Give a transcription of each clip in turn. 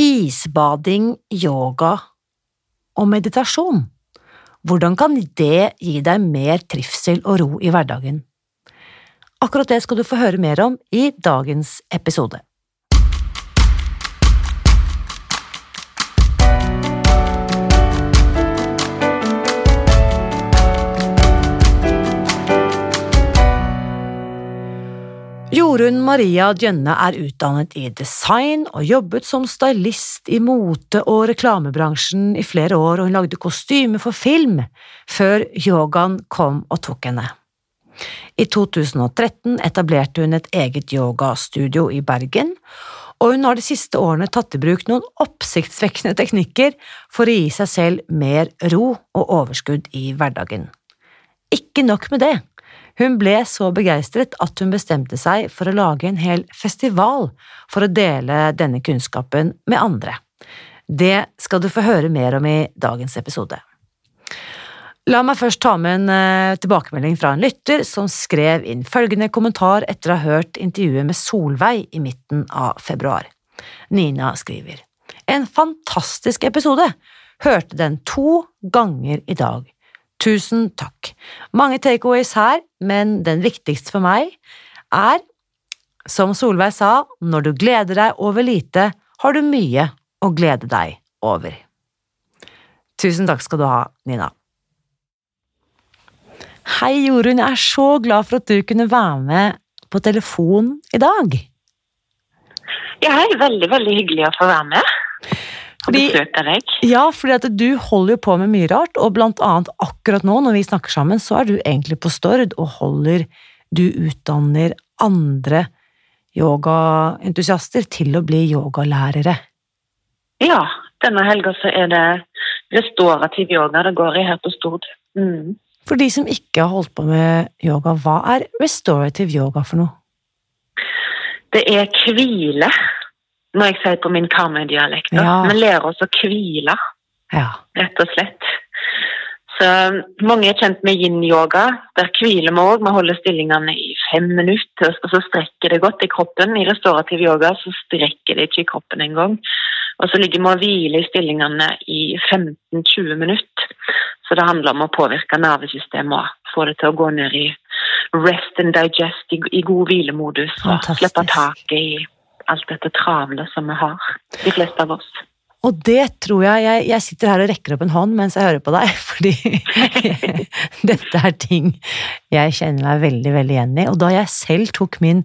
Isbading, yoga og meditasjon. Hvordan kan det gi deg mer trivsel og ro i hverdagen? Akkurat det skal du få høre mer om i dagens episode. Jorunn Maria Djønne er utdannet i design og jobbet som stylist i mote- og reklamebransjen i flere år, og hun lagde kostymer for film før yogaen kom og tok henne. I 2013 etablerte hun et eget yogastudio i Bergen, og hun har de siste årene tatt i bruk noen oppsiktsvekkende teknikker for å gi seg selv mer ro og overskudd i hverdagen. Ikke nok med det. Hun ble så begeistret at hun bestemte seg for å lage en hel festival for å dele denne kunnskapen med andre. Det skal du få høre mer om i dagens episode. La meg først ta med en uh, tilbakemelding fra en lytter som skrev inn følgende kommentar etter å ha hørt intervjuet med Solveig i midten av februar. Nina skriver En fantastisk episode! Hørte den to ganger i dag. Tusen takk. Mange takeaways her, men den viktigste for meg er, som Solveig sa, når du gleder deg over lite, har du mye å glede deg over. Tusen takk skal du ha, Nina. Hei, Jorunn, jeg er så glad for at du kunne være med på telefon i dag. Ja, hei, veldig, veldig hyggelig å få være med. Fordi, ja, fordi at du holder jo på med mye rart, og blant annet akkurat nå når vi snakker sammen, så er du egentlig på Stord og holder Du utdanner andre yogaentusiaster til å bli yogalærere. Ja, denne helga så er det restorativ yoga det går i her på Stord. Mm. For de som ikke har holdt på med yoga, hva er restorative yoga for noe? Det er hvile må jeg si på min Karmøy-dialekt. Ja. Vi lærer oss å hvile, ja. rett og slett. Så Mange er kjent med yin-yoga. Der hviler vi òg. Vi holder stillingene i fem minutter, og så strekker det godt i kroppen. I restaurativ yoga så strekker det ikke i kroppen engang. Og så ligger vi og hviler i stillingene i 15-20 minutter. Så det handler om å påvirke nervesystemet og få det til å gå ned i rest and digest, i, god hvilemodus. Og slippe taket i alt dette travle som vi har, de fleste av oss. Og det tror jeg, jeg Jeg sitter her og rekker opp en hånd mens jeg hører på deg, fordi dette er ting jeg kjenner meg veldig veldig igjen i. Og da jeg selv tok min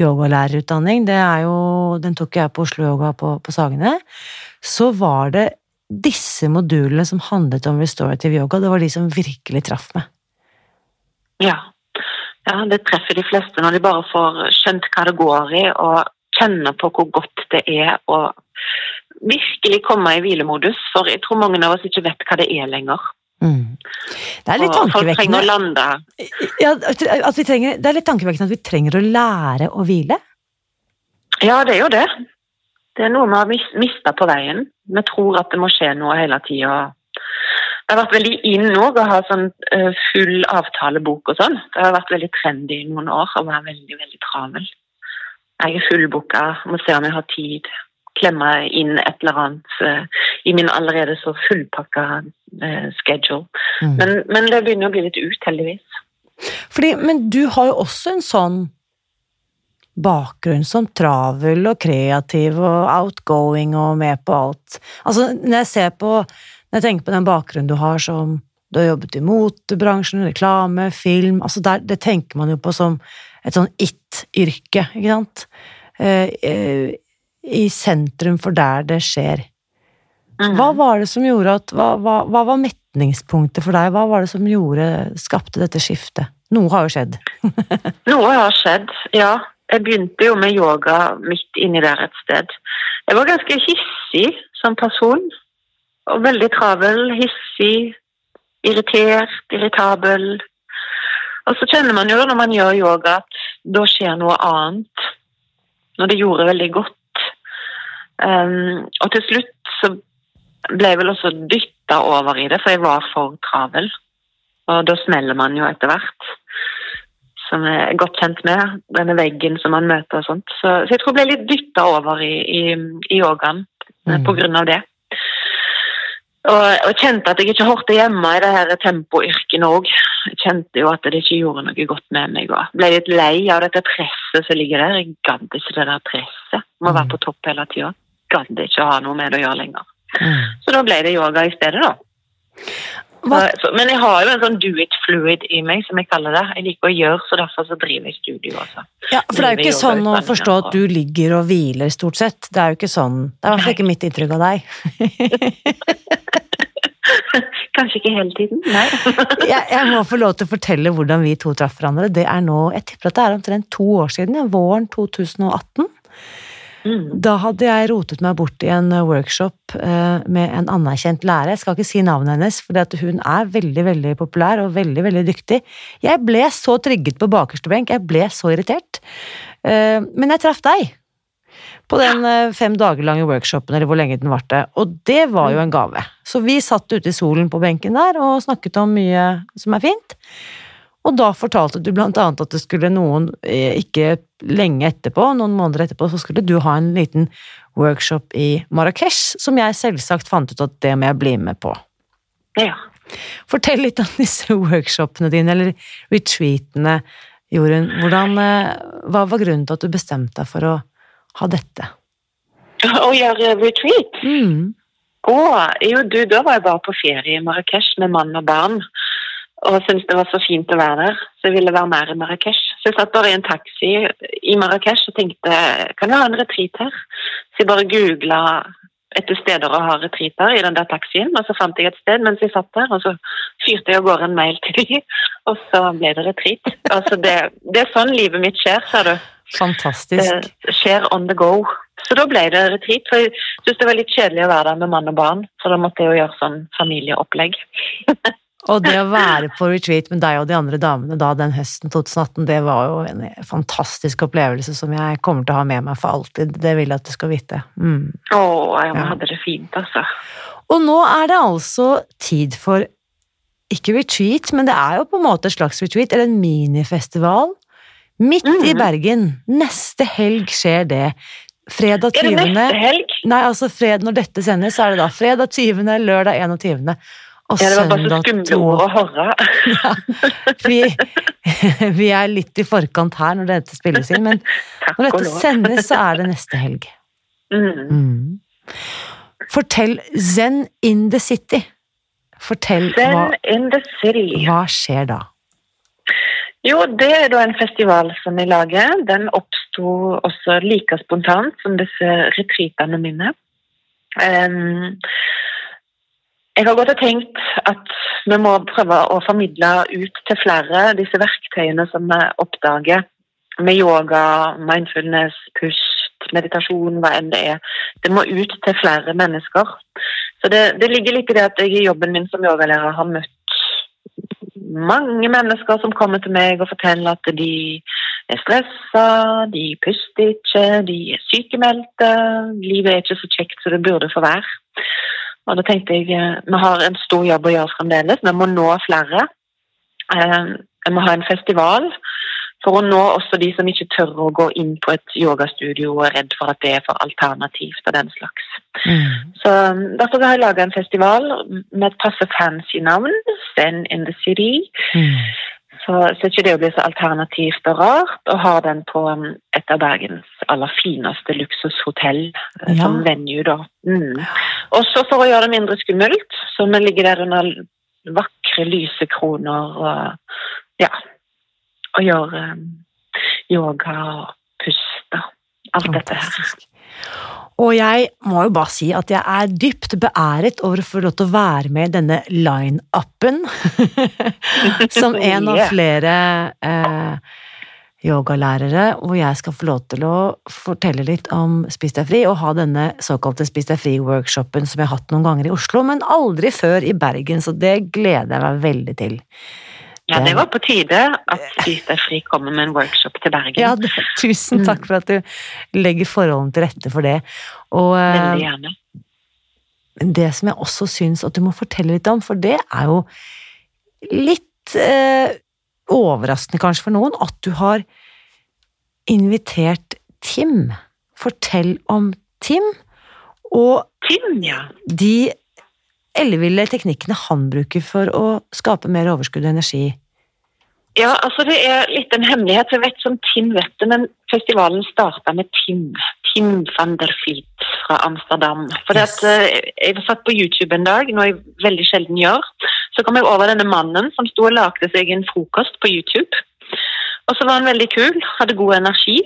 yogalærerutdanning, det er jo, den tok jeg på Oslo Yoga på, på Sagene, så var det disse modulene som handlet om restorative yoga, det var de som virkelig traff meg. Ja. ja, det treffer de fleste når de bare får skjønt hva det går i, og kjenne på hvor godt det er å virkelig komme i hvilemodus. For jeg tror mange av oss ikke vet hva det er lenger. Mm. Det er litt tankevekkende. Ja, trenger, det er litt tankevekkende at vi trenger å lære å hvile. Ja, det er jo det. Det er noe vi har mista på veien. Vi tror at det må skje noe hele tida. Det har vært veldig inn nå å ha sånn uh, full avtalebok og sånn. Det har vært veldig trendy i noen år å være veldig, veldig travel. Jeg er fullbooka, må se om jeg har tid. Klemme inn et eller annet uh, i min allerede så fullpakka uh, schedule. Mm. Men, men, det begynner å bli litt ut, heldigvis. Fordi, men du har jo også en sånn bakgrunn som travel og kreativ og outgoing og med på alt. Altså, når jeg ser på Når jeg tenker på den bakgrunnen du har som Du har jobbet i motebransjen, reklame, film altså der, Det tenker man jo på som et sånn it-yrke, ikke sant? Eh, eh, I sentrum for der det skjer. Mhm. Hva var det som gjorde at hva, hva, hva, var metningspunktet for deg? Hva var det som gjorde, skapte dette skiftet? Noe har jo skjedd. Noe har skjedd, ja. Jeg begynte jo med yoga midt inni der et sted. Jeg var ganske hissig som person. Og veldig travel, hissig, irritert, irritabel. Og så kjenner man jo når man gjør yoga, at da skjer noe annet. Når det gjorde veldig godt. Um, og til slutt så ble jeg vel også dytta over i det, for jeg var for travel. Og da smeller man jo etter hvert. Som jeg er godt kjent med. Denne veggen som man møter og sånt. Så, så jeg tror jeg ble litt dytta over i, i, i yogaen. mm. på grunn av det. Og, og, kjente at jeg ikke hørte hjemme i det her tempoyrket òg. Kjente jo at det ikke gjorde noe godt med meg. og Ble litt lei av dette presset som ligger der. Jeg gadd ikke det der presset. Må være mm. på topp hele tida. Gadd ikke ha noe med det å gjøre lenger. Mm. Så da ble det yoga i stedet, da. Så, men jeg har jo en sånn do it fluid i meg, som jeg kaller det. Jeg liker å gjøre, så derfor så driver jeg studio også. Ja, For det er jo ikke sånn å forstå at du ligger og hviler, stort sett. Det er jo ikke sånn. Det er i hvert fall ikke mitt inntrykk av deg. Kanskje ikke hele tiden, nei. jeg, jeg, må få lov til å fortelle hvordan vi to traff hverandre. Det er nå, Jeg tipper at det er omtrent to år siden, våren 2018. Mm. Da hadde jeg rotet meg bort i en workshop eh, med en anerkjent lærer. Jeg skal ikke si navnet hennes, for hun er veldig veldig populær og veldig veldig dyktig. Jeg ble så trygget på bakerste benk, jeg ble så irritert. Eh, men jeg traff deg på den eh, fem dager lange workshopen, eller hvor lenge den varte, og det var jo en gave. Så vi satt ute i solen på benken der og snakket om mye som er fint. Og da fortalte du blant annet at det skulle noen, eh, ikke lenge etterpå, noen måneder etterpå, så skulle du ha en liten workshop i Marrakech, som jeg selvsagt fant ut at det må jeg bli med på. Ja. Fortell litt om disse workshopene dine, eller retreatene, Jorunn. Hvordan, eh, hva var grunnen til at du bestemte deg for å ha dette? Å gjøre retreat? Mm. Å, jo, du, da var jeg bare på ferie i Marrakech med mann og barn og syntes det var så fint å være der, så jeg ville være mer i Marrakech. Så jeg satt bare i en taxi i Marrakech og tenkte kan jeg ha en retreat her? Så jeg bare googla etter steder å ha retreater i den der taxien, og så fant jeg et sted mens jeg satt der, og så fyrte jeg av gårde en mail til dem, og så ble det retreat. Altså det, det, er sånn livet mitt skjer, sa du. Fantastisk. Det skjer on the go. Så da ble det retreat. For jeg syntes det var litt kjedelig å være der med mann og barn, så da måtte jeg jo gjøre sånn familieopplegg. Og det å være på retreat med deg og de andre damene da den høsten 2018, det var jo en fantastisk opplevelse som jeg kommer til å ha med meg for alltid. Det vil jeg at du skal vite. Mm. Å, jeg ja. hadde det fint, altså. Og nå er det altså tid for ikke retreat, men det er jo på en måte et slags retreat, eller en minifestival. Midt mm. i Bergen. Neste helg skjer det. Fredag 20. Er det neste helg? Nei, altså fred, når dette sendes, så er det da fredag 20., lørdag 21. Og ja, det var bare så skumle ord å høre. ja, vi, vi, er litt i forkant her når dette spilles inn, men når dette sendes, så er det neste helg. Mm. Mm. Fortell Zen in the City. Fortell Zen hva, in the city. hva skjer da? Jo, det er da en festival som vi lager. Den oppsto også like spontant som disse retreatene mine. Um, jeg har gått og tenkt at vi må prøve å formidle ut til flere disse verktøyene som vi oppdager med yoga, mindfulness, pust, meditasjon, hva enn det er. Det må ut til flere mennesker. Så det, det ligger litt i det at jeg i jobben min som yogalærer har møtt mange mennesker som kommer til meg og forteller at de er stressa, de puster ikke, de er sykemeldte, livet er ikke så kjekt som det burde få være. Og da tenkte jeg eh, vi har en stor jobb å gjøre fremdeles. Vi må nå flere. Eh, vi må ha en festival for å nå også de som ikke tør å gå inn på et yogastudio og er redd for at det er for alternativt og den slags. Mm. Så um, Derfor har jeg laga en festival med et passe fancy navn, Zen in the City. Mm. Så, syns ikke det blir så alternativt og rart, å ha den på um, et av Bergens aller fineste luksushotell eh, ja. som venue, da. Mm. Også for å gjøre det mindre skummelt, så vi ligger der under vakre lysekroner og ja. Og gjør um, yoga og puste. Alt alt dette her. Og jeg må jo bare si at jeg er dypt beæret over å få lov til å være med i denne line-upen. som en av flere eh, yogalærere, hvor jeg skal få lov til å fortelle litt om Spis deg fri, og ha denne såkalte Spis deg fri-workshopen som jeg har hatt noen ganger i Oslo, men aldri før i Bergen, så det gleder jeg meg veldig til. Ja, det var på tide at Spis deg fri kommer med en workshop til Bergen. Ja, det, tusen takk for at du legger forholdene til rette for det. Og, eh, Veldig gjerne. Det som jeg også syns at du må fortelle litt om, for det er jo litt eh, overraskende kanskje for noen, at du har invitert Tim. Fortell om Tim, Og Tim, ja. de elleville teknikkene han bruker for å skape mer overskudd og energi. Ja, altså det er litt en hemmelighet. Jeg vet som Tim vet det, men festivalen starta med Tim. Tim van der Vliet fra Amsterdam. For Yes. eh, jeg satt på YouTube en dag, noe jeg veldig sjelden gjør. Så kom jeg over denne mannen som sto og lagde seg en frokost på YouTube. Og så var han veldig kul, hadde god energi.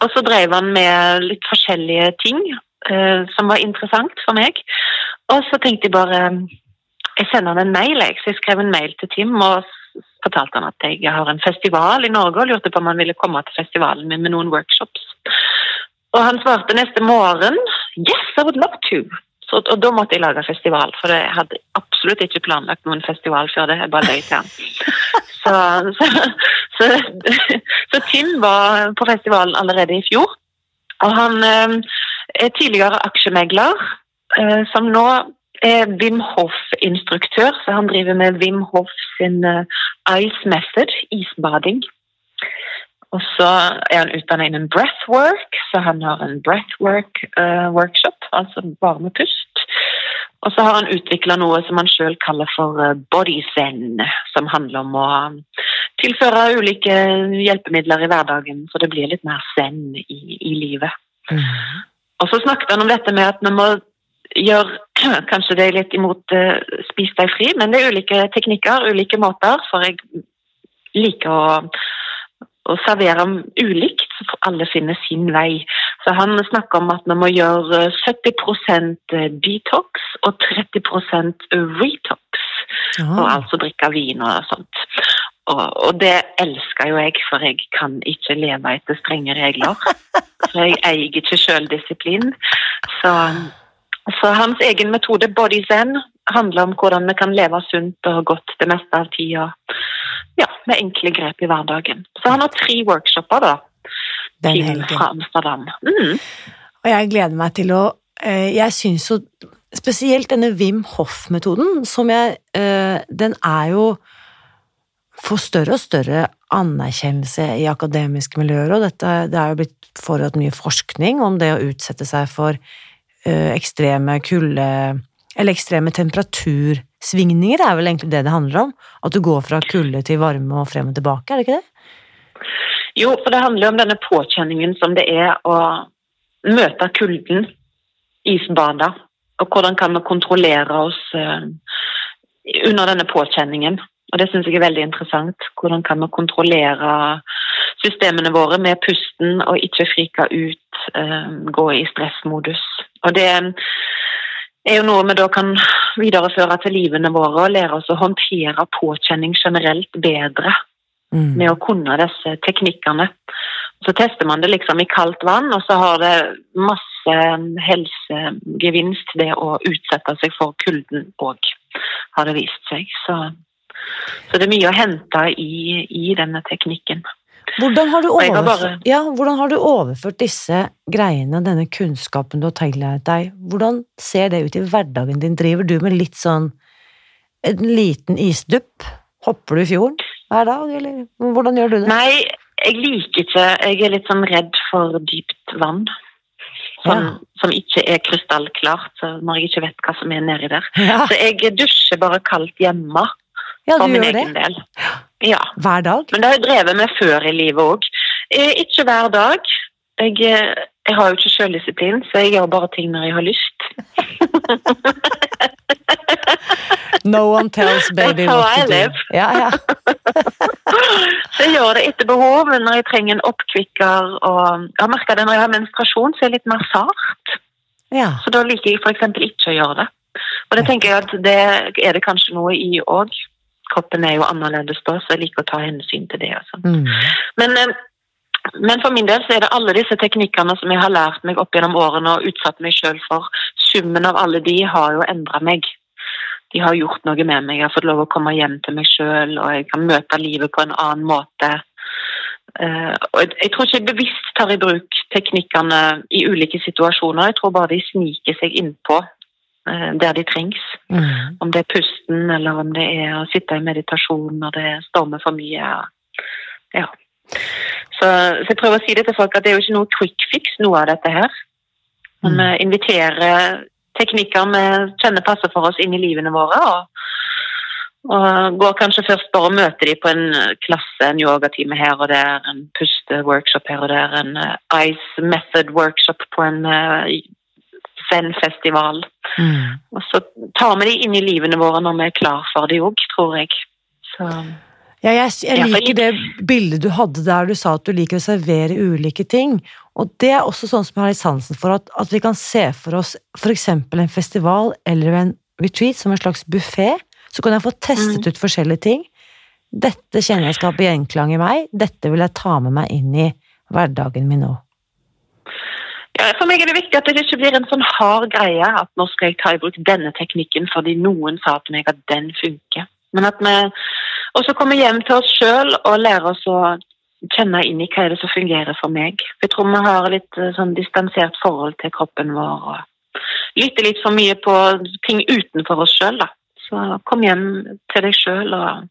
Og så drev han med litt forskjellige ting eh, som var interessant for meg. Og så tenkte jeg bare Jeg sender han en mail, jeg. Så jeg skrev en mail til Tim og fortalte han at jeg har en festival i Norge og lurte på om han ville komme til festivalen min med noen workshops. Og han svarte neste morgen Yes, I would love to. Så, og da måtte jeg lage festival, for jeg hadde absolutt ikke planlagt noen festival før det. Jeg bare løy til han. Så, så, så, så Tim var på festivalen allerede i fjor. Og han eh, er tidligere aksjemegler, eh, som nå er Wim Hof-instruktør. Så han driver med Wim Hof sin eh, Ice Method, isbading. Og så er han utdannet innen breathwork, så han har en breathwork-workshop, altså bare med pust. Og så har han utvikla noe som han sjøl kaller for eh, body zen, som handler om å tilføre ulike hjelpemidler i hverdagen, så det blir litt mer zen i, i livet. Og så snakket han om dette med at vi må gjøre Kanskje det er litt imot uh, spis deg fri, men det er ulike teknikker, ulike måter, for jeg liker å, å servere ulikt, så alle finner sin vei. Så han snakker om at vi må gjøre 70% detox og 30% retox, og altså drikke vin og sånt. Og, og det elsker jo jeg, for jeg kan ikke leve etter strenge regler. Så jeg eier ikke sjøldisiplin. Så, så hans egen metode, Body Zen, handler om hvordan vi kan leve sunt og godt det meste av tida. Ja, med enkle grep i hverdagen. Så han har tre workshoper, da. den helgen. fra Amsterdam. Mm. Og jeg gleder meg til å eh, Jeg syns jo spesielt denne Wim Hof-metoden, som jeg eh, Den er jo får større og større anerkjennelse i akademiske miljøer, og dette, det er jo blitt foregått mye forskning om det å utsette seg for ekstreme kulde Eller ekstreme temperatursvingninger er vel egentlig det det handler om? At du går fra kulde til varme og frem og tilbake, er det ikke det? Jo, for det handler jo om denne påkjenningen som det er å møte kulden, isbade, og hvordan kan vi kontrollere oss under denne påkjenningen. Og det syns jeg er veldig interessant. Hvordan kan vi kontrollere systemene våre med pusten og ikke frike ut, eh, gå i stressmodus. Og det er jo noe vi da kan videreføre til livene våre og lære oss å håndtere påkjenning generelt bedre Mm. med å kunne disse teknikkene. Så tester man det liksom i kaldt vann, og så har det masse helsegevinst det å utsette seg for kulden òg, har det vist seg. Så, så det er mye å hente i, i denne teknikken. Hvordan har, overført, bare- ja, hvordan har du overført disse greiene, denne kunnskapen du har tilegnet deg? Hvordan ser det ut i hverdagen din? Driver du med litt sånn en liten isdupp? Hopper du i fjorden hver dag, eller hvordan gjør du det? Nei, jeg liker ikke Jeg er litt sånn redd for dypt vann. Som, Ja. som ikke er krystallklart, når jeg ikke vet hva som er nedi der. Ja, Så jeg dusjer bare kaldt hjemme ja for du min gjør det. del. Ja. Hver dag? Men det har jeg drevet med før i livet òg. Ikke hver dag. Jeg, eh, jeg har jo ikke selvdisiplin, så jeg gjør bare ting når jeg har lyst. No one tells baby what to do. Ja, ja. Så jeg gjør det etter behov, men når jeg trenger en oppkvikker og Jeg har merka det når jeg har menstruasjon, så er jeg litt mer sart. ja. Så da liker jeg f.eks. ikke å gjøre det. Og det tenker jeg at det er det kanskje noe i òg. Kroppen er jo annerledes da, så jeg liker å ta hensyn til det. Altså. Mm. Men, eh, men for min del så er det alle disse teknikkene som jeg har lært meg opp gjennom årene og utsatt meg sjøl for. Summen av alle de har jo endra meg. De har gjort noe med meg. Jeg har fått lov å komme hjem til meg sjøl, og jeg kan møte livet på en annen måte. Uh, og jeg, tror ikke jeg bevisst tar i bruk teknikkene i ulike situasjoner. Jeg tror bare de sniker seg innpå der de trengs. Mm. Om det er pusten, eller om det er å sitte i meditasjon når det stormer for mye. Ja. Så, så jeg prøver å si det til folk at det er jo ikke noe quick fix, noe av dette her. Men Mm. vi inviterer teknikker vi kjenner passer for oss inn i livene våre. og og går kanskje først bare og møter de på en klasse, en yogatime her og der, en pusteworkshop her og der, en eh, ice method workshop på en zen-festival. Mm. Og så tar vi de inn i livene våre når vi er klar for det òg, tror jeg. Så Ja, jeg, jeg liker det bildet du hadde der du sa at du liker å servere ulike ting. Og det er også sånn som jeg har litt sansen for, at, at vi kan se for oss f.eks. en festival eller en retreat som en slags buffé. Så kan jeg få testet ut forskjellige ting. Dette kjenner jeg skaper gjenklang i meg. Dette vil jeg ta med meg inn i hverdagen min nå. Ja, for meg er det viktig at det ikke blir en sånn hard greie at nå skal jeg ta i bruk denne teknikken fordi noen sa til meg at den funker. Men at vi også kommer hjem til oss sjøl og lærer oss å kjenne inn i hva er det som fungerer for meg. Jeg tror vi har litt eh, sånn distansert forhold til kroppen vår og lytter litt for mye på ting utenfor oss sjøl. Så kom hjem til deg sjøl og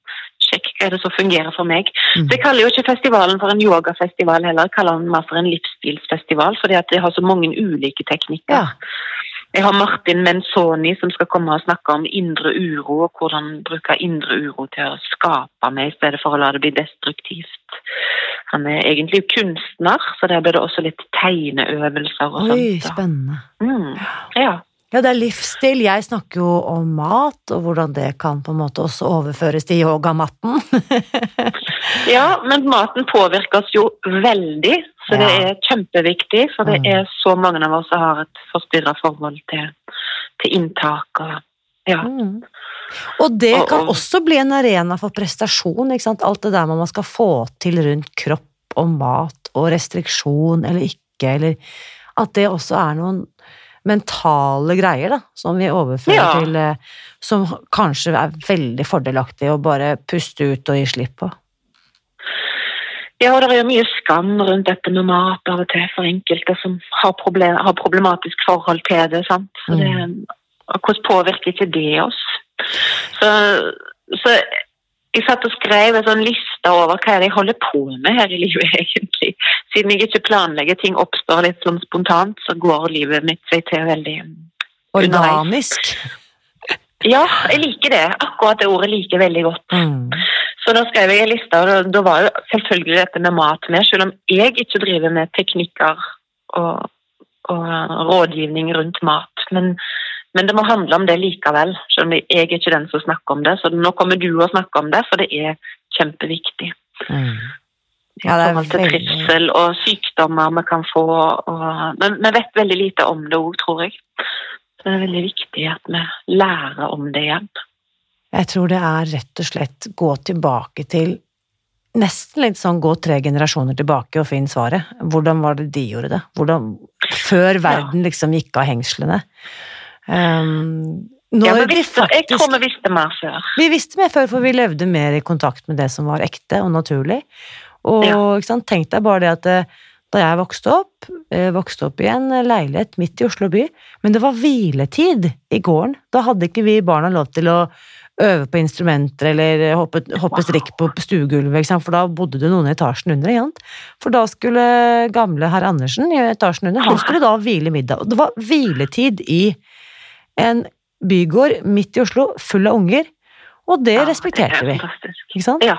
sjekk hva er det som fungerer for meg. Mm. Så Jeg kaller jo ikke festivalen for en yogafestival heller, jeg kaller den mer for en livsstilsfestival, fordi at det har så mange ulike teknikker. Ja. Jeg har Martin Menzoni som skal komme og snakke om indre uro, og hvordan bruke indre uro til å skape meg i stedet for å la det bli destruktivt. Han er egentlig kunstner, så der blir det også litt tegneøvelser og Oi, sånt. Oi, spennende. Mm, ja. Ja, det er livsstil. Jeg snakker jo om mat, og hvordan det kan på en måte også overføres til yogamatten. ja, men maten påvirker oss jo veldig, så det er kjempeviktig. For det Mm. er så mange av oss som har et forstyrra forhold til, til inntak og ja. Mm. Og det Og- kan og- også bli en arena for prestasjon, ikke sant? Alt det der man skal få til rundt kropp og mat og restriksjon eller ikke, eller at det også er noen mentale greier da, som vi overfører Ja. til eh, Som kanskje er veldig fordelaktig å bare puste ut og gi slipp på. Ja, og det er mye skam rundt dette med mat av og til for enkelte som har, problem, har problematisk forhold til det. sant? Så det og hvordan påvirker ikke det oss? Så, så jeg satt og skrev en sånn liste over hva jeg holder på med her i livet, egentlig. Siden jeg ikke planlegger, ting oppstår litt sånn spontant, så går livet mitt seg til veldig. Organisk. Ja, jeg liker det. Akkurat det ordet liker jeg veldig godt. Mm. Så da skrev jeg en liste, og da var jo selvfølgelig dette med mat med, selv om jeg ikke driver med teknikker og, og rådgivning rundt mat. Men, men det må handle om det likevel, selv om jeg er ikke den som snakker om det. Så nå kommer du å snakke om det, for det er kjempeviktig. Mm. Ja, det er forhold til trivsel og sykdommer vi kan få. Og, men vi vet veldig lite om det òg, tror jeg. Så det er veldig viktig at vi lærer om det igjen. Jeg tror det er rett og slett gå tilbake til Nesten litt sånn gå tre generasjoner tilbake og finn svaret. Hvordan var det de gjorde det? Hvordan, før verden liksom gikk av hengslene. Um, Ja, men vi faktisk, jeg tror vi visste mer før. Vi visste mer før, for vi levde mer i kontakt med det som var ekte og naturlig. Og Ja. tenk deg bare det at eh, da jeg vokste opp, eh, vokste opp i en leilighet midt i Oslo by, men det var hviletid i gården. Da hadde ikke vi barna lov til å øve på instrumenter eller hoppe, hoppe strikk på stuegulvet, for da bodde det noen i etasjen under. Ikke? For da skulle gamle herr Andersen i etasjen under, han skulle da hvile middag. Og det var hviletid i en bygård midt i Oslo, full av unger, og det Ja, respekterte det vi. Ikke sant? Ja.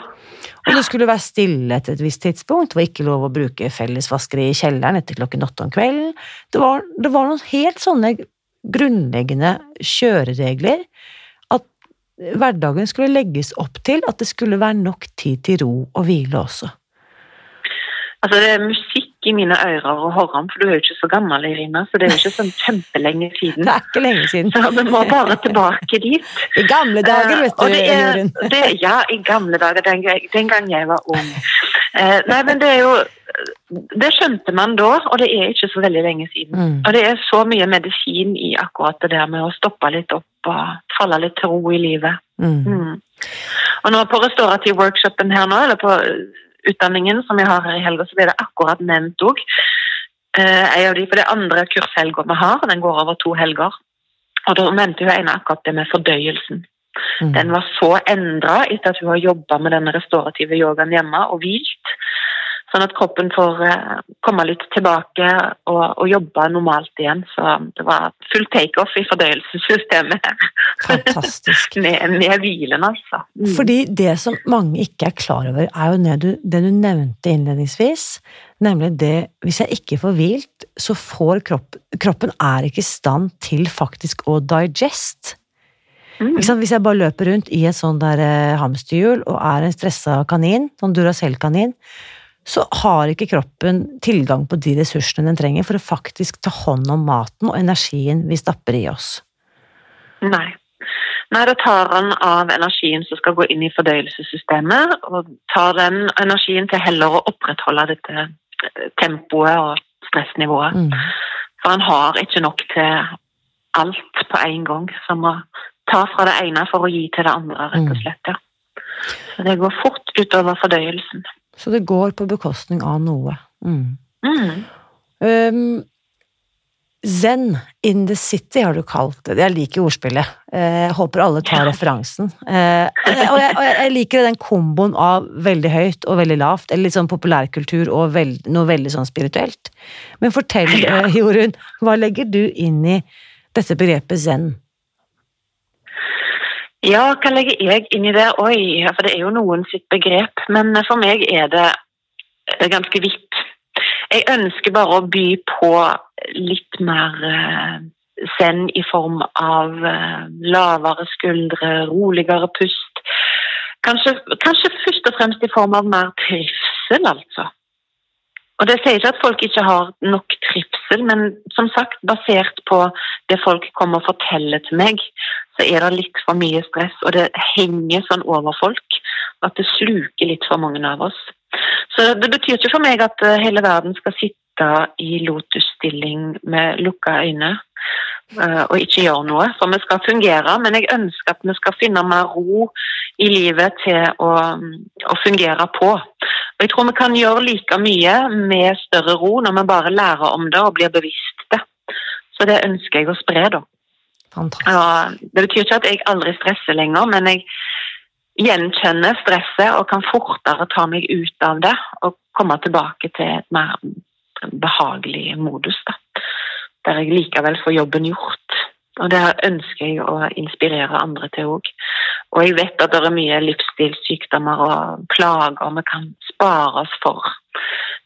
Og det skulle være stille etter et visst tidspunkt, det var ikke lov å bruke fellesvaskeri i kjelleren etter klokken åtte om kvelden. Det var, det var noen helt sånne grunnleggende kjøreregler at hverdagen skulle legges opp til at det skulle være nok tid til ro og hvile også. Altså, det er musikk i mine ører å høre om, for du er jo ikke så gammel, Irina, så det er jo ikke sånn kjempelenge siden. Det er ikke lenge siden. Så vi må bare tilbake dit. I gamle dager, Eh, vet du, og det er, det, ja, i gamle dager, den, den gang jeg var ung. Eh, nei, men det er jo Det skjønte man da, og det er ikke så veldig lenge siden. Mm. Og det er så mye medisin i akkurat det der med å stoppe litt opp og falle litt til ro i livet. Mm. Mm. Og nå på restaurativ workshopen her nå, eller på utdanningen som jeg har her i helga, så blir det akkurat nevnt òg. Eh, av de, for det andre kurshelga vi har, den går over to helger. Og da mente hun ene akkurat det med fordøyelsen. Mm. Den var så endra etter at hun har jobba med denne restaurative yogaen hjemme og hvilt. Sånn at kroppen får eh, komme litt tilbake og, og jobbe normalt igjen. Så det var full takeoff i fordøyelsessystemet her. Fantastisk. med, med hvilen, altså. Mm. Fordi det som mange ikke er klar over, er jo det du, det du nevnte innledningsvis. Nemlig det hvis jeg ikke får hvilt, så får kropp, kroppen er ikke i stand til faktisk å digest. Mm. Hvis jeg bare løper rundt i et sånn der eh, hamsterhjul og er en stressa kanin, sånn Duracell-kanin, så har ikke kroppen tilgang på de ressursene den trenger for å faktisk ta hånd om maten og energien vi stapper i oss. Nei. Nei, da tar han av energien som skal gå inn i fordøyelsessystemet, og tar den energien til heller å opprettholde dette eh, tempoet og stressnivået. Mm. For han har ikke nok til alt på en gang, som å ta fra det ene for å gi til det andre, rett og Mm. slett. ja. Så det går fort utover fordøyelsen. Så det går på bekostning av noe. Mm. Mm. Um, Zen in the city har du kalt det. Jeg liker ordspillet. Eh, Jeg håper alle tar referansen. Eh, og jeg, og jeg, liker den komboen av veldig høyt og veldig lavt, eller litt sånn populærkultur og veld, noe veldig sånn spirituelt. Men fortell, eh, Jorunn, hva legger du inn i dette begrepet zen? Ja, hva legger jeg inn i det? Oi, for det er jo noen sitt begrep. Men for meg er det eh, ganske vidt. Jeg ønsker bare å by på litt mer eh, zen i form av eh, lavere skuldre, roligere pust. Kanskje, kanskje først og fremst i form av mer trivsel, altså. Og Det sier ikke at folk ikke har nok trivsel, men som sagt, basert på det folk kommer og forteller til meg, så er det litt for mye stress, og det henger sånn over folk at det sluker litt for mange av oss. Så det betyr ikke for meg at eh, hele verden skal sitte i lotusstilling med lukka øyne og ikke gjøre noe, for vi skal fungere, men jeg ønsker at vi skal finne mer ro i livet til å, å fungere på. Og jeg tror vi kan gjøre like mye med større ro når vi bare lærer om det og blir bevisst det. Så det ønsker jeg å spre, da. Fantastisk. Ja, det betyr ikke at jeg aldri stresser lenger, men jeg gjenkjenner stresset og kan fortere ta meg ut av det og komme tilbake til et mer behagelig modus. Da. Der jeg likevel får jobben gjort. Og det ønsker jeg å inspirere andre til òg. Og jeg vet at det er mye livsstilssykdommer og plager vi kan spare oss for.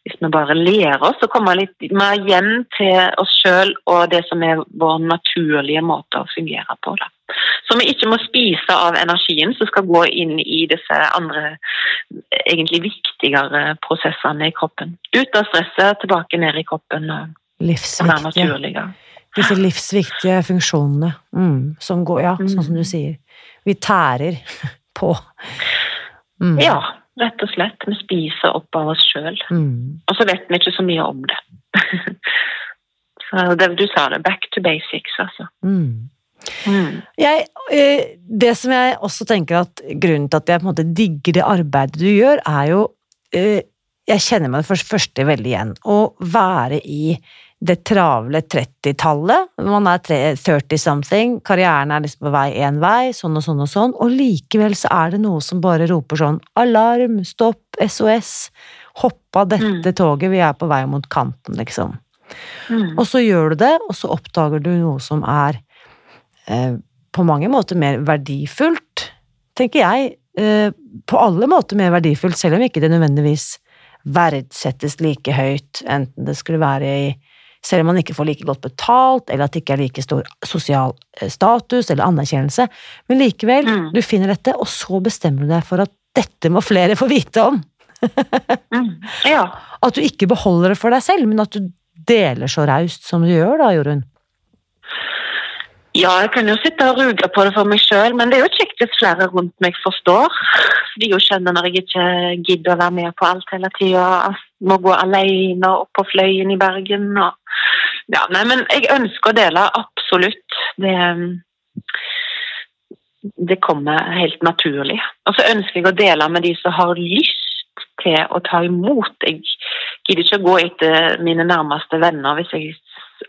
Hvis vi bare lærer oss å komme litt mer hjem til oss sjøl og det som er vår naturlige måte å fungere på. Da. Så vi ikke må spise av energien som skal gå inn i disse andre egentlig viktigere prosessene i kroppen. Ut av stresset, tilbake ned i kroppen og Livsviktige. Disse livsviktige funksjonene. Mm, som går, ja, sånn som du sier. Vi tærer på. Mm, Ja, rett og slett. Vi spiser opp av oss sjøl. Mm. Og så vet vi ikke så mye om det. så det, Du sa det. Back to basics, altså. Mm. Mm. Jeg, eh, det som jeg også tenker at grunnen til at jeg på en måte digger det arbeidet du gjør, er jo eh, Jeg kjenner meg for det første veldig igjen. Å være i det travle 30-tallet. Man er 30-something, karrieren er liksom på vei én vei, sånn og sånn og sånn, og likevel så er det noe som bare roper sånn alarm, stopp, SOS, hopp av dette toget, vi er på vei mot kanten, liksom. Mm. Og så gjør du det, og så oppdager du noe som er eh, på mange måter mer verdifullt, tenker jeg. Eh, på alle måter mer verdifullt, selv om ikke det nødvendigvis verdsettes like høyt, enten det skulle være i selv om man ikke får like godt betalt, eller at det ikke er like stor sosial eh, status eller anerkjennelse. Men likevel, Mm. du finner dette, og så bestemmer du deg for at dette må flere få vite om. Mm. Ja. At du ikke beholder det for deg selv, men at du deler så raust som du gjør da, Jorunn. Ja, jeg kan jo sitte og ruge på det for meg sjøl, men det er jo kjekt hvis flere rundt meg forstår. De jo skjønner når jeg ikke gidder å være med på alt hele tida. Må gå alene opp på Fløyen i Bergen. Og... Ja, nei, men jeg ønsker å dele, absolutt. Det, det kommer helt naturlig. Og så ønsker jeg å dele med de som har lyst til å ta imot. Jeg gidder ikke å gå etter mine nærmeste venner hvis jeg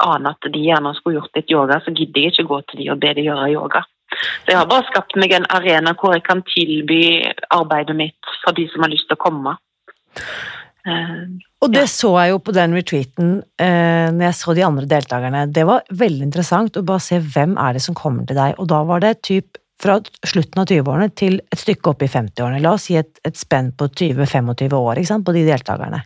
aner at de gjerne skulle gjort litt yoga, så gidder jeg ikke gå til de og be de gjøre yoga. Så jeg har bare skapt meg en arena hvor jeg kan tilby arbeidet mitt for de som har lyst til å komme. Uh, Og det Ja. så jeg jo på den retreaten uh, når jeg så de andre deltakerne. Det var veldig interessant å bare se hvem er det som kommer til deg. Og da var det typ fra slutten av 20-årene til et stykke opp i 50-årene. La oss si et, et spenn på 20-25 år sant, på de deltakerne.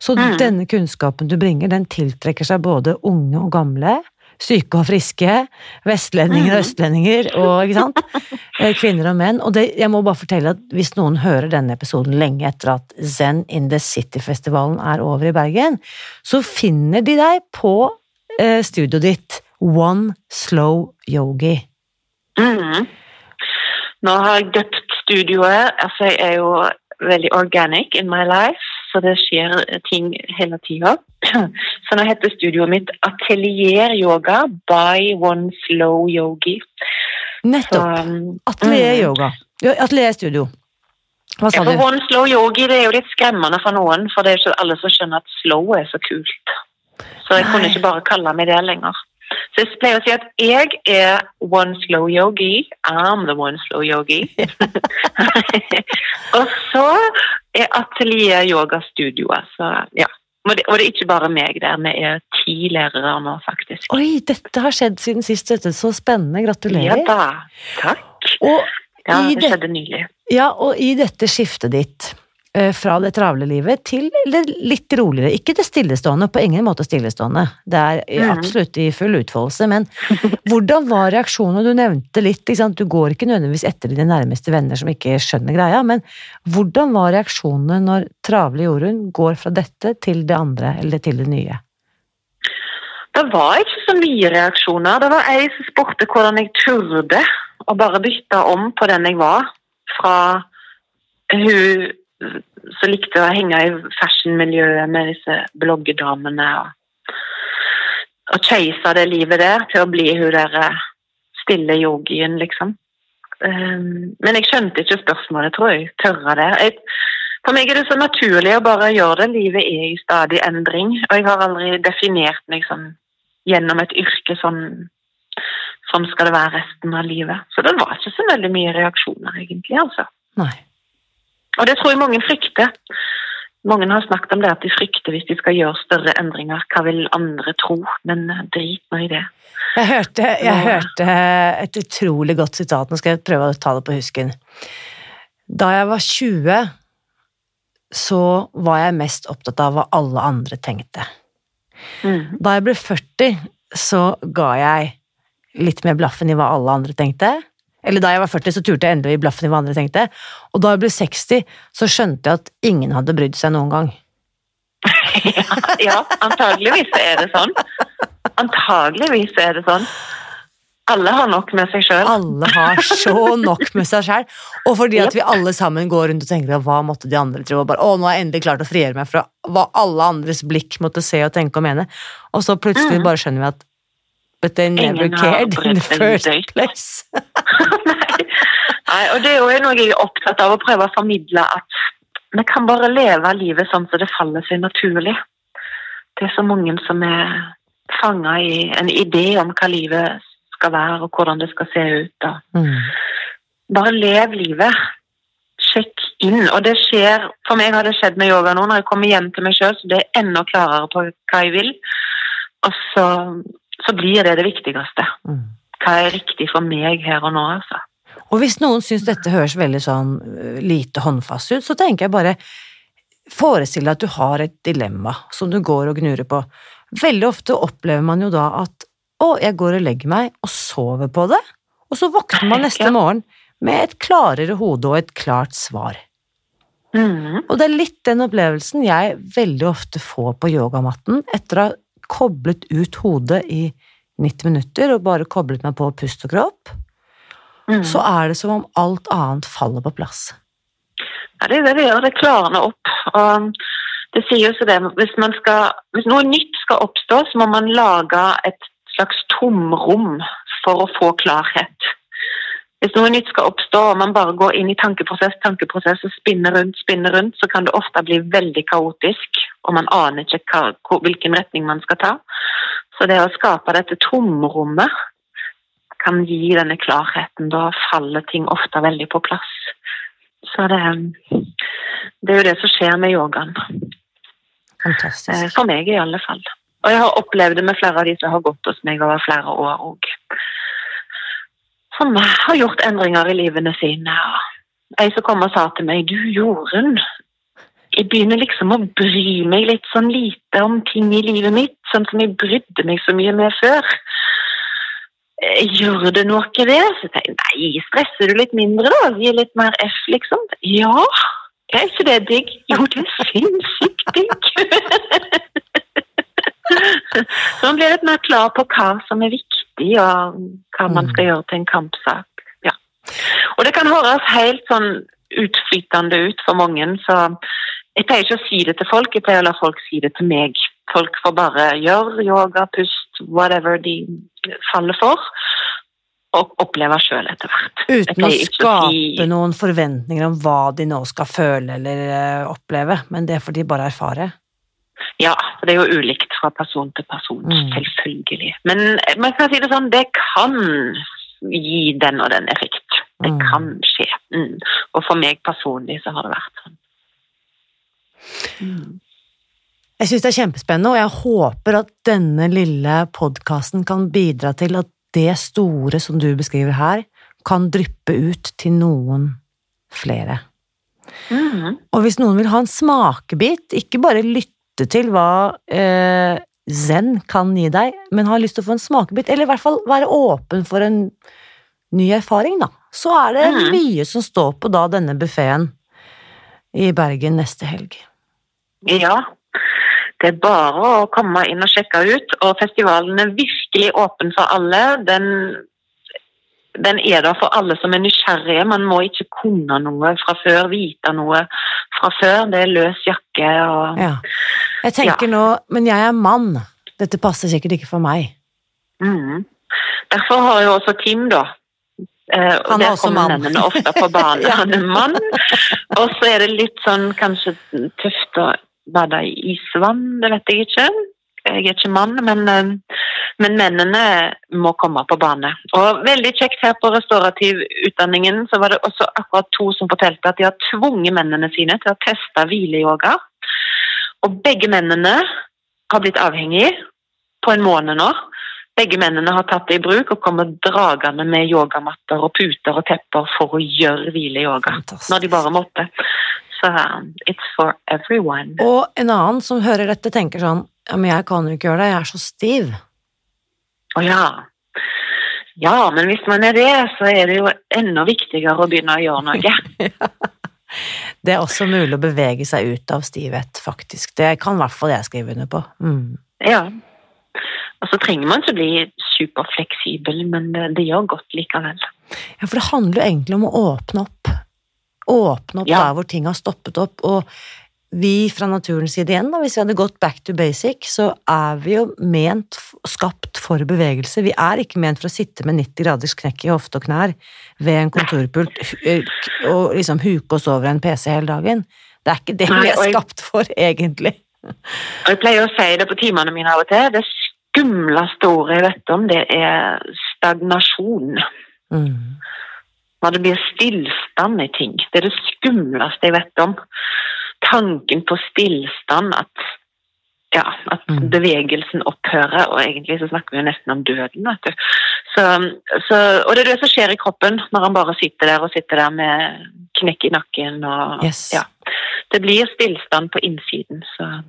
Så Mm. denne kunnskapen du bringer, den tiltrekker seg både unge og gamle. Syke og friske, vestlendinger og Mhm. østlendinger, og ikke sant? Eh, kvinner og menn. Og det, jeg må bare fortelle at hvis noen hører denne episoden lenge etter at Zen in the City-festivalen er over i Bergen, så finner de deg på eh, studioet ditt One Slow Yogi. Mhm. Nå har jeg døpt studioet. Altså, jeg er jo veldig organic in my life, så det skjer ting hele tida. Så nå heter studioet mitt Atelier Yoga by One Slow Yogi. Så, Nettopp. um, Atelier mm. yoga. Atelier studio. Hva sa du? One Slow Yogi det er jo litt skremmende for noen, for det er ikke alle som skjønner at slow er så kult. Så jeg kunne ikke bare kalle meg det lenger. Så jeg pleier å si at jeg er One Slow Yogi. I'm the One Slow Yogi. og så er Atelier Yoga studioet. Så ja. Og det, og det er ikke bare meg der, vi er ti lærere nå, faktisk. Oi, dette har skjedd siden sist, dette. Så spennende. Gratulerer. Ja da. Takk. Og Ja, det det- skjedde nylig. Ja, og i dette skiftet ditt fra det travle livet til det litt roligere, ikke det stillestående, på ingen måte stillestående, det er Mhm. absolutt i full utfoldelse, men hvordan var reaksjonen? Du nevnte litt, du går ikke nødvendigvis etter dine nærmeste venner som ikke skjønner greia, men hvordan var reaksjonene når travle Jorunn går fra dette til det andre, eller til det nye? Det var ikke så mye reaksjoner. Det var ei som spurte hvordan jeg turde å bare bytte om på den jeg var. Fra hun som likte jeg å henge i fashionmiljøet med disse bloggedamene og, og chase det livet der, til å bli hun der eh, stille yogien, liksom. Um, men jeg skjønte ikke spørsmålet, tror jeg. Tørre det. Jeg, for meg er det så naturlig å bare gjøre det. Livet er i stadig endring. Og jeg har aldri definert meg sånn gjennom et yrke sånn Sånn skal det være resten av livet. Så det var ikke så veldig mye reaksjoner, egentlig. altså. Nei. Og det tror jeg mange frykter. Mange har snakket om det at de frykter hvis de skal gjøre større endringer. Hva vil andre tro? Men eh, drit nå i det. Jeg hørte, jeg hørte et utrolig godt sitat, nå skal jeg prøve å ta det på husken. Da jeg var 20, så var jeg mest opptatt av hva alle andre tenkte. Mm. Da jeg ble 40, så ga jeg litt mer blaffen i hva alle andre tenkte. Eller da jeg var 40, så turte jeg endelig å gi blaffen i hva andre tenkte. Og da jeg ble 60, så skjønte jeg at ingen hadde brydd seg noen gang. ja, antageligvis er det sånn. Antageligvis er det sånn. Alle har nok med seg sjøl. Alle har så nok med seg sjøl. Og fordi at vi alle sammen går rundt og tenker hva måtte de andre tro, og bare å, nå har jeg endelig klart å frigjøre meg fra hva alle andres blikk måtte se og tenke og mene. Og så plutselig Mm. bare skjønner vi at But they never Ingen cared in the first place. Nei. Nei, og det er jo noe jeg er opptatt av å prøve å formidle at vi kan bare leve livet sånn som det faller seg naturlig. Det er så mange som er fanga i en idé om hva livet skal være, og hvordan det skal se ut. Mm. Bare lev livet. Sjekk inn. Og det skjer For meg har det skjedd med yoga nå, når jeg kommer hjem til meg sjøl, så det er enda klarere på hva jeg vil. Og så, så blir det det viktigste. Mm. Hva er riktig for meg her og nå, altså. Og hvis noen syns dette høres veldig sånn øh, lite håndfast ut, så tenker jeg bare Forestill deg at du har et dilemma som du går og gnurer på. Veldig ofte opplever man jo da at å, jeg går og legger meg og sover på det, og så våkner man neste morgen med et klarere hode og et klart svar. Mm. Og det er litt den opplevelsen jeg veldig ofte får på yogamatten etter å ha koblet ut hodet i 90 minutter og bare koblet meg på pust og kropp, mm. så er det som om alt annet faller på plass. Ja, det er det det gjør. Det klarner opp. Og det sier jo så det, hvis, man skal, hvis noe nytt skal oppstå, så må man lage et slags tomrom for å få klarhet. Hvis noe nytt skal oppstå, og man bare går inn i tankeprosess, tankeprosess og spinner rundt, spinner rundt, så kan det ofte bli veldig kaotisk, og man aner ikke hva, hvilken retning man skal ta. Så det å skape dette tomrommet kan gi denne klarheten. Da faller ting ofte veldig på plass. Så det, det er jo det som skjer med yogaen. Fantastisk. For meg i alle fall. Og jeg har opplevd det med flere av de som har gått hos meg over flere år òg. Som har gjort endringer i livene sine. Ei som kom og sa til meg Du, Jorunn. Jeg begynner liksom å bry meg litt sånn lite om ting i livet mitt, sånn som jeg brydde meg så mye med før. Gjør det noe det? Så jeg nei, stresser du litt mindre da? Gi litt mer F, liksom? Ja. Er ikke det digg? Jo, det er sinnssykt digg. Så man blir litt mer klar på hva som er viktig, og hva man skal gjøre til en kampsak. Ja. Og det kan høres helt sånn utflytende ut for mange, så jeg pleier ikke å si det til folk, jeg pleier å la folk si det til meg. Folk får bare gjøre yoga, pust, whatever de faller for, og oppleve sjøl etter hvert. Uten å skape si- noen forventninger om hva de nå skal føle eller eh, oppleve, men det får de bare erfare. Ja, for det er jo ulikt fra person til person, Mm. selvfølgelig. Men man kan si det sånn, det kan gi den og den effekt. Det Mm. kan skje. Mm. Og for meg personlig så har det vært sånn. Mm. Jeg syns det er kjempespennende, og jeg håper at denne lille podkasten kan bidra til at det store som du beskriver her, kan dryppe ut til noen flere. Mm. Og hvis noen vil ha en smakebit, ikke bare lytte til hva eh, zen kan gi deg, men har lyst til å få en smakebit, eller i hvert fall være åpen for en ny erfaring, da, så er det mm. mye som står på da denne buffeen i Bergen neste helg. Ja, det er bare å komme inn og sjekke ut, og festivalen er virkelig åpen for alle. Den, den er der for alle som er nysgjerrige. Man må ikke kunne noe fra før, vite noe fra før. Det er løs jakke og Ja. Jeg tenker nå, men jeg er mann, dette passer sikkert ikke for meg. Mm. Derfor har jo også Tim, da. Eh, og Han er der kommer mennene ofte på banen. Ja. Han er mann. Og så er det litt sånn kanskje tøft å bade i isvann, det vet jeg ikke. Jeg er ikke mann, men, eh, men mennene må komme på bane. Og veldig kjekt her på restaurativutdanningen så var det også akkurat to som fortalte at de har tvunget mennene sine til å teste hvileyoga. Og begge mennene har blitt avhengige på en måned nå. Begge mennene har tatt det i bruk og kommer dragende med yogamatter og puter og tepper for å gjøre hvileyoga når de bare måtte. Så um, it's for everyone. Og en annen som hører dette, tenker sånn Ja, men jeg kan jo ikke gjøre det, jeg er så stiv. Å ja. Ja, men hvis man er det, så er det jo enda viktigere å begynne å gjøre noe. Det er også mulig å bevege seg ut av stivhet, faktisk. Det kan i hvert fall jeg skrive under på. Mm. Ja. Og så trenger man ikke bli superfleksibel, men det, det gjør godt likevel. Ja, for det handler jo egentlig om å åpne opp. Åpne opp Ja. der hvor ting har stoppet opp. Og vi fra naturens side igjen, da, hvis vi hadde gått back to basic, så er vi jo ment, skapt for bevegelse. Vi er ikke ment for å sitte med 90 graders knekk i hofte og knær ved en kontorpult og liksom huke oss over en PC hele dagen. Det er ikke det vi er skapt for, egentlig. Og jeg pleier å si det på timene mine av og til. Det skumleste ordet jeg vet om, det er stagnasjon. Mm. Når det blir stillstand i ting. Det er det skumleste jeg vet om. Tanken på stillstand, at, ja, at Mm. bevegelsen opphører, og egentlig så snakker vi jo nesten om døden, vet du. Så, så, og det er det som skjer i kroppen når han bare sitter der og sitter der med knekk i nakken og Yes. ja. Det blir stillstand på innsiden, så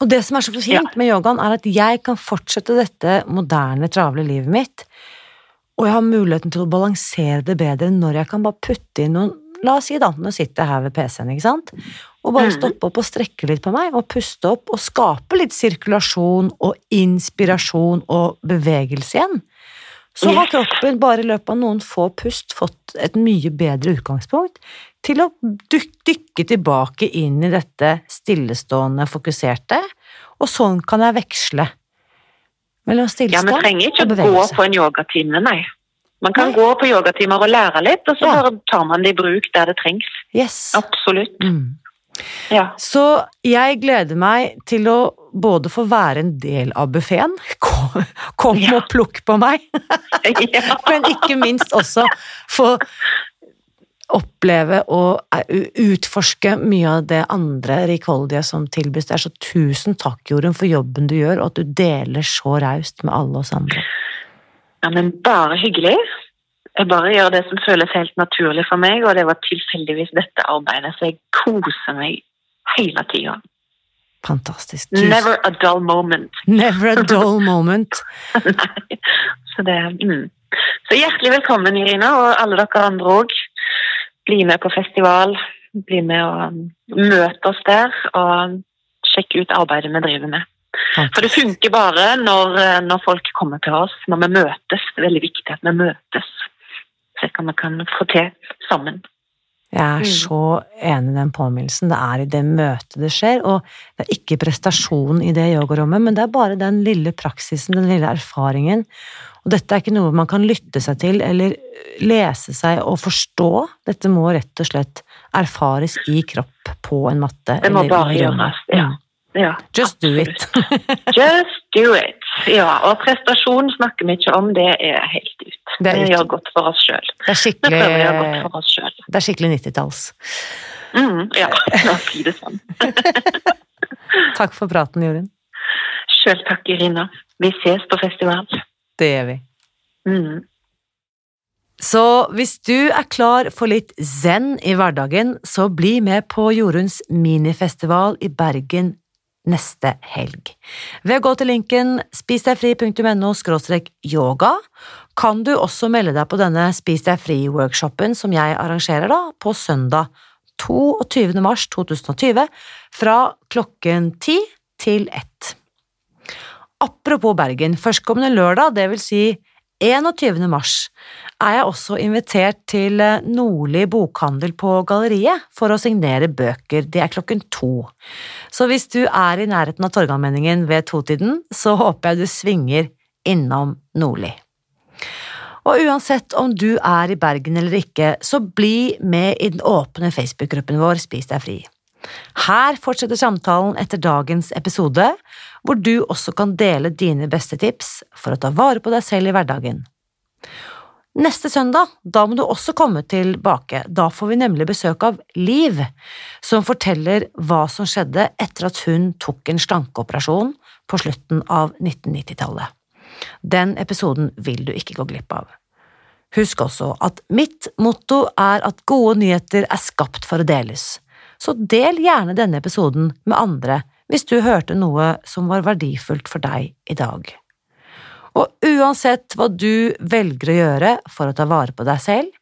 Og det som er så fint med yogaen, er at jeg kan fortsette dette moderne, travle livet mitt, og jeg har muligheten til å balansere det bedre når jeg kan bare putte inn noen La oss si da, nå sitter jeg her ved PC-en, ikke sant, og bare Mhm. stoppe opp og strekke litt på meg, og puste opp, og skape litt sirkulasjon og inspirasjon og bevegelse igjen. Så har kroppen bare i løpet av noen få pust fått et mye bedre utgangspunkt til å dykke tilbake inn i dette stillestående, fokuserte, og sånn kan jeg veksle mellom Ja, stillstand vi trenger ikke å gå på en yogatime, nei. Man kan gå på yogatimer og lære litt, og så Ja. tar man det i bruk der det trengs. Yes. Absolutt. Mm. Ja. Så jeg gleder meg til å både få være en del av buffeen, kom, kom Ja. og plukk på meg, men ikke minst også få oppleve og eh, utforske mye av det andre rikholdige som tilbys der. Så tusen takk, Jorunn, for jobben du gjør, og at du deler så raust med alle oss andre. Ja, men bare hyggelig. Jeg bare gjør det som føles helt naturlig for meg, og det var tilfeldigvis dette arbeidet, så jeg koser meg hele tida. Fantastisk. Tusen. Never a dull moment. Never a dull moment. Nei, så det mm. Så hjertelig velkommen, Irina, og alle dere andre òg. Bli med på festival. Bli med og møte oss der, og sjekke ut arbeidet vi driver med. For det funker bare når, når, folk kommer til oss, når vi møtes. Det er veldig viktig at vi møtes. Se hva vi kan få til sammen. Jeg er mm. så enig i den påminnelsen. Det er i det møtet det skjer, og det er ikke prestasjon i det yogarommet, men det er bare den lille praksisen, den lille erfaringen. Og dette er ikke noe man kan lytte seg til eller lese seg og forstå. Dette må rett og slett erfares i kropp på en matte. Det må bare gjøres, ja. Ja. Just do it. Just do it. Ja, og prestasjon snakker vi ikke om, det er helt ut. Det, det gjør godt for oss sjøl. Det er skikkelig, det er skikkelig 90-talls. Mm, ja, la oss si det sånn. takk for praten, Jorunn. Sjøl takk, Irina. Vi ses på festival. Det gjør vi. Mm. Så hvis du er klar for litt zen i hverdagen, så bli med på Jorunns minifestival i Bergen neste helg. Ved å gå til linken spisdegfri.no yoga kan du også melde deg på denne Spis deg fri-workshopen som jeg arrangerer da på søndag 22. mars 2020 fra klokken 10 til 1. Apropos Bergen, førstkommende lørdag, det vil si 21. mars, er jeg også invitert til eh, Nordli bokhandel på Galleriet for å signere bøker. Det er klokken to. Så hvis du er i nærheten av Torgallmenningen ved totiden, så håper jeg du svinger innom Nordli. Og uansett om du er i Bergen eller ikke, så bli med i den åpne Facebook-gruppen vår Spis deg fri. Her fortsetter samtalen etter dagens episode, hvor du også kan dele dine beste tips for å ta vare på deg selv i hverdagen. Neste søndag, da må du også komme tilbake, da får vi nemlig besøk av Liv, som forteller hva som skjedde etter at hun tok en slankeoperasjon på slutten av 1990-tallet. Den episoden vil du ikke gå glipp av. Husk også at mitt motto er at gode nyheter er skapt for å deles så del gjerne denne episoden med andre hvis du hørte noe som var verdifullt for deg i dag. Og uansett hva du velger å gjøre for å ta vare på deg selv,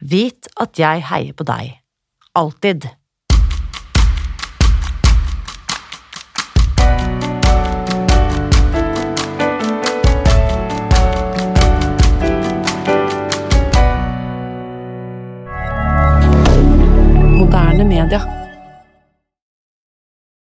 vit at jeg heier på deg. Alltid.